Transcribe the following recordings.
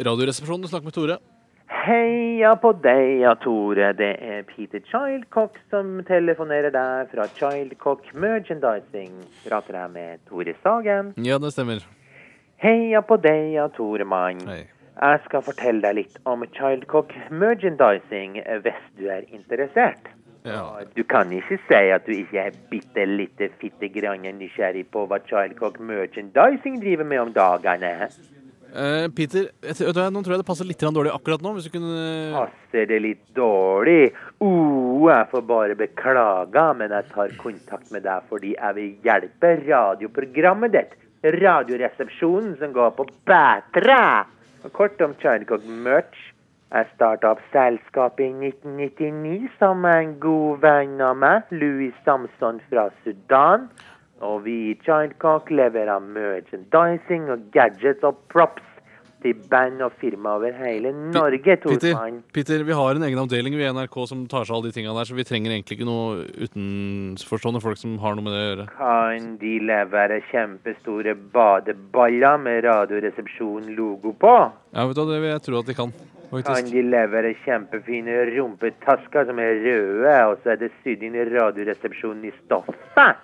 Radioresepsjonen, du snakker med Tore. Heia på deg, ja, Tore. Det er Peter Childcock som telefonerer deg fra Childcock Merchandising. Prater jeg med Tore Sagen. Ja, det stemmer. Heia på deg, ja, Tore Mann. Hei. Jeg skal fortelle deg litt om Childcock Merchandising hvis du er interessert. Ja. Du kan ikke si at du ikke er bitte lite fitte grann nysgjerrig på hva Childcock Merchandising driver med om dagene. Eh, Peter, jeg, nå tror jeg det passer litt dårlig akkurat nå. Hvis du kunne Passer det litt dårlig? Oh, jeg får bare beklage, men jeg tar kontakt med deg fordi jeg vil hjelpe radioprogrammet ditt. Radioresepsjonen som går på Bætra. Kort om Childcock Merch. Jeg starta opp selskapet i 1999 sammen med en god venn av meg, Louis Samson fra Sudan. Og vi i Childcock leverer merchandising og gadgets og props til band og firma over hele Norge, Peter, Peter, vi har en egen avdeling ved NRK som tar seg av alle de tingene der, så vi trenger egentlig ikke noe utenforstående folk som har noe med det å gjøre. Kan de levere kjempestore badeballer med Radioresepsjon-logo på? Ja, vet du hva, det vil jeg tro at de kan, Kan de levere kjempefine rumpetasker som er røde, og så er det sydd inn i Radioresepsjonen i stoffet?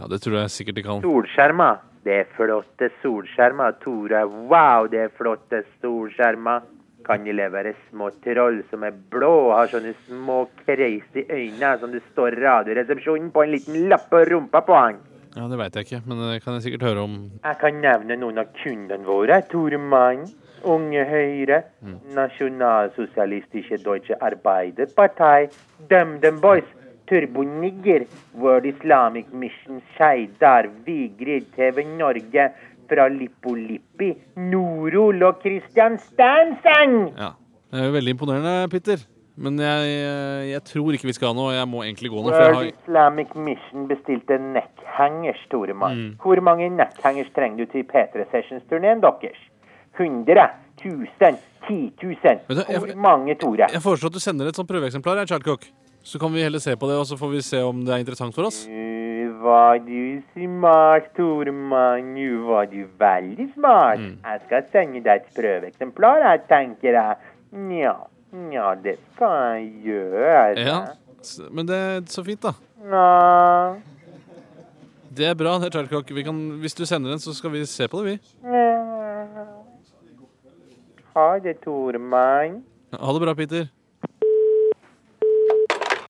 Ja, det tror jeg sikkert de kan. Solskjermer. Det er flotte solskjermer, Tore. Wow, det er flotte solskjermer. Kan de levere små troll som er blå og har sånne små crazy øyne som det står Radioresepsjonen på en liten lapp på rumpa på han? Ja, Det veit jeg ikke, men det kan jeg sikkert høre om. Jeg kan nevne noen av kundene våre. Tore Mann, Unge Høyre, Nasjonalsosialistiske Deutsche Arbeiderpartei, DumDum Boys, Turbo Nigger, World Islamic Mission Skeidar, Vigrid, TV Norge, fra Lippolippi, Norol og Christian Stansen! Ja. Det er jo veldig imponerende, Peter. Men jeg, jeg tror ikke vi skal ha noe. Jeg må egentlig gå nå. World har Islamic Mission bestilte neckhangers, Tore Mann. Hvor mange neckhangers trenger du til P3 Sessions-turneen deres? 100? 1000? 10 000? Vet du, jeg- Hvor mange, Tore? Jeg foreslår at du sender et sånt prøveeksemplar. jeg, Childcock. Så kan vi heller se på det, og så får vi se om det er interessant for oss. Nu var du smart, Tore Mann. Nu var du veldig smart. Jeg skal sende deg et prøveeksemplar, jeg tenker jeg. Nja, nja, det skal jeg gjøre. Ja, s- Men det er så fint, da. Nja, Det er bra. det er Childcock. Vi kan, hvis du sender den, så skal vi se på det, vi. Ha det, Tormann Ha det bra, Peter.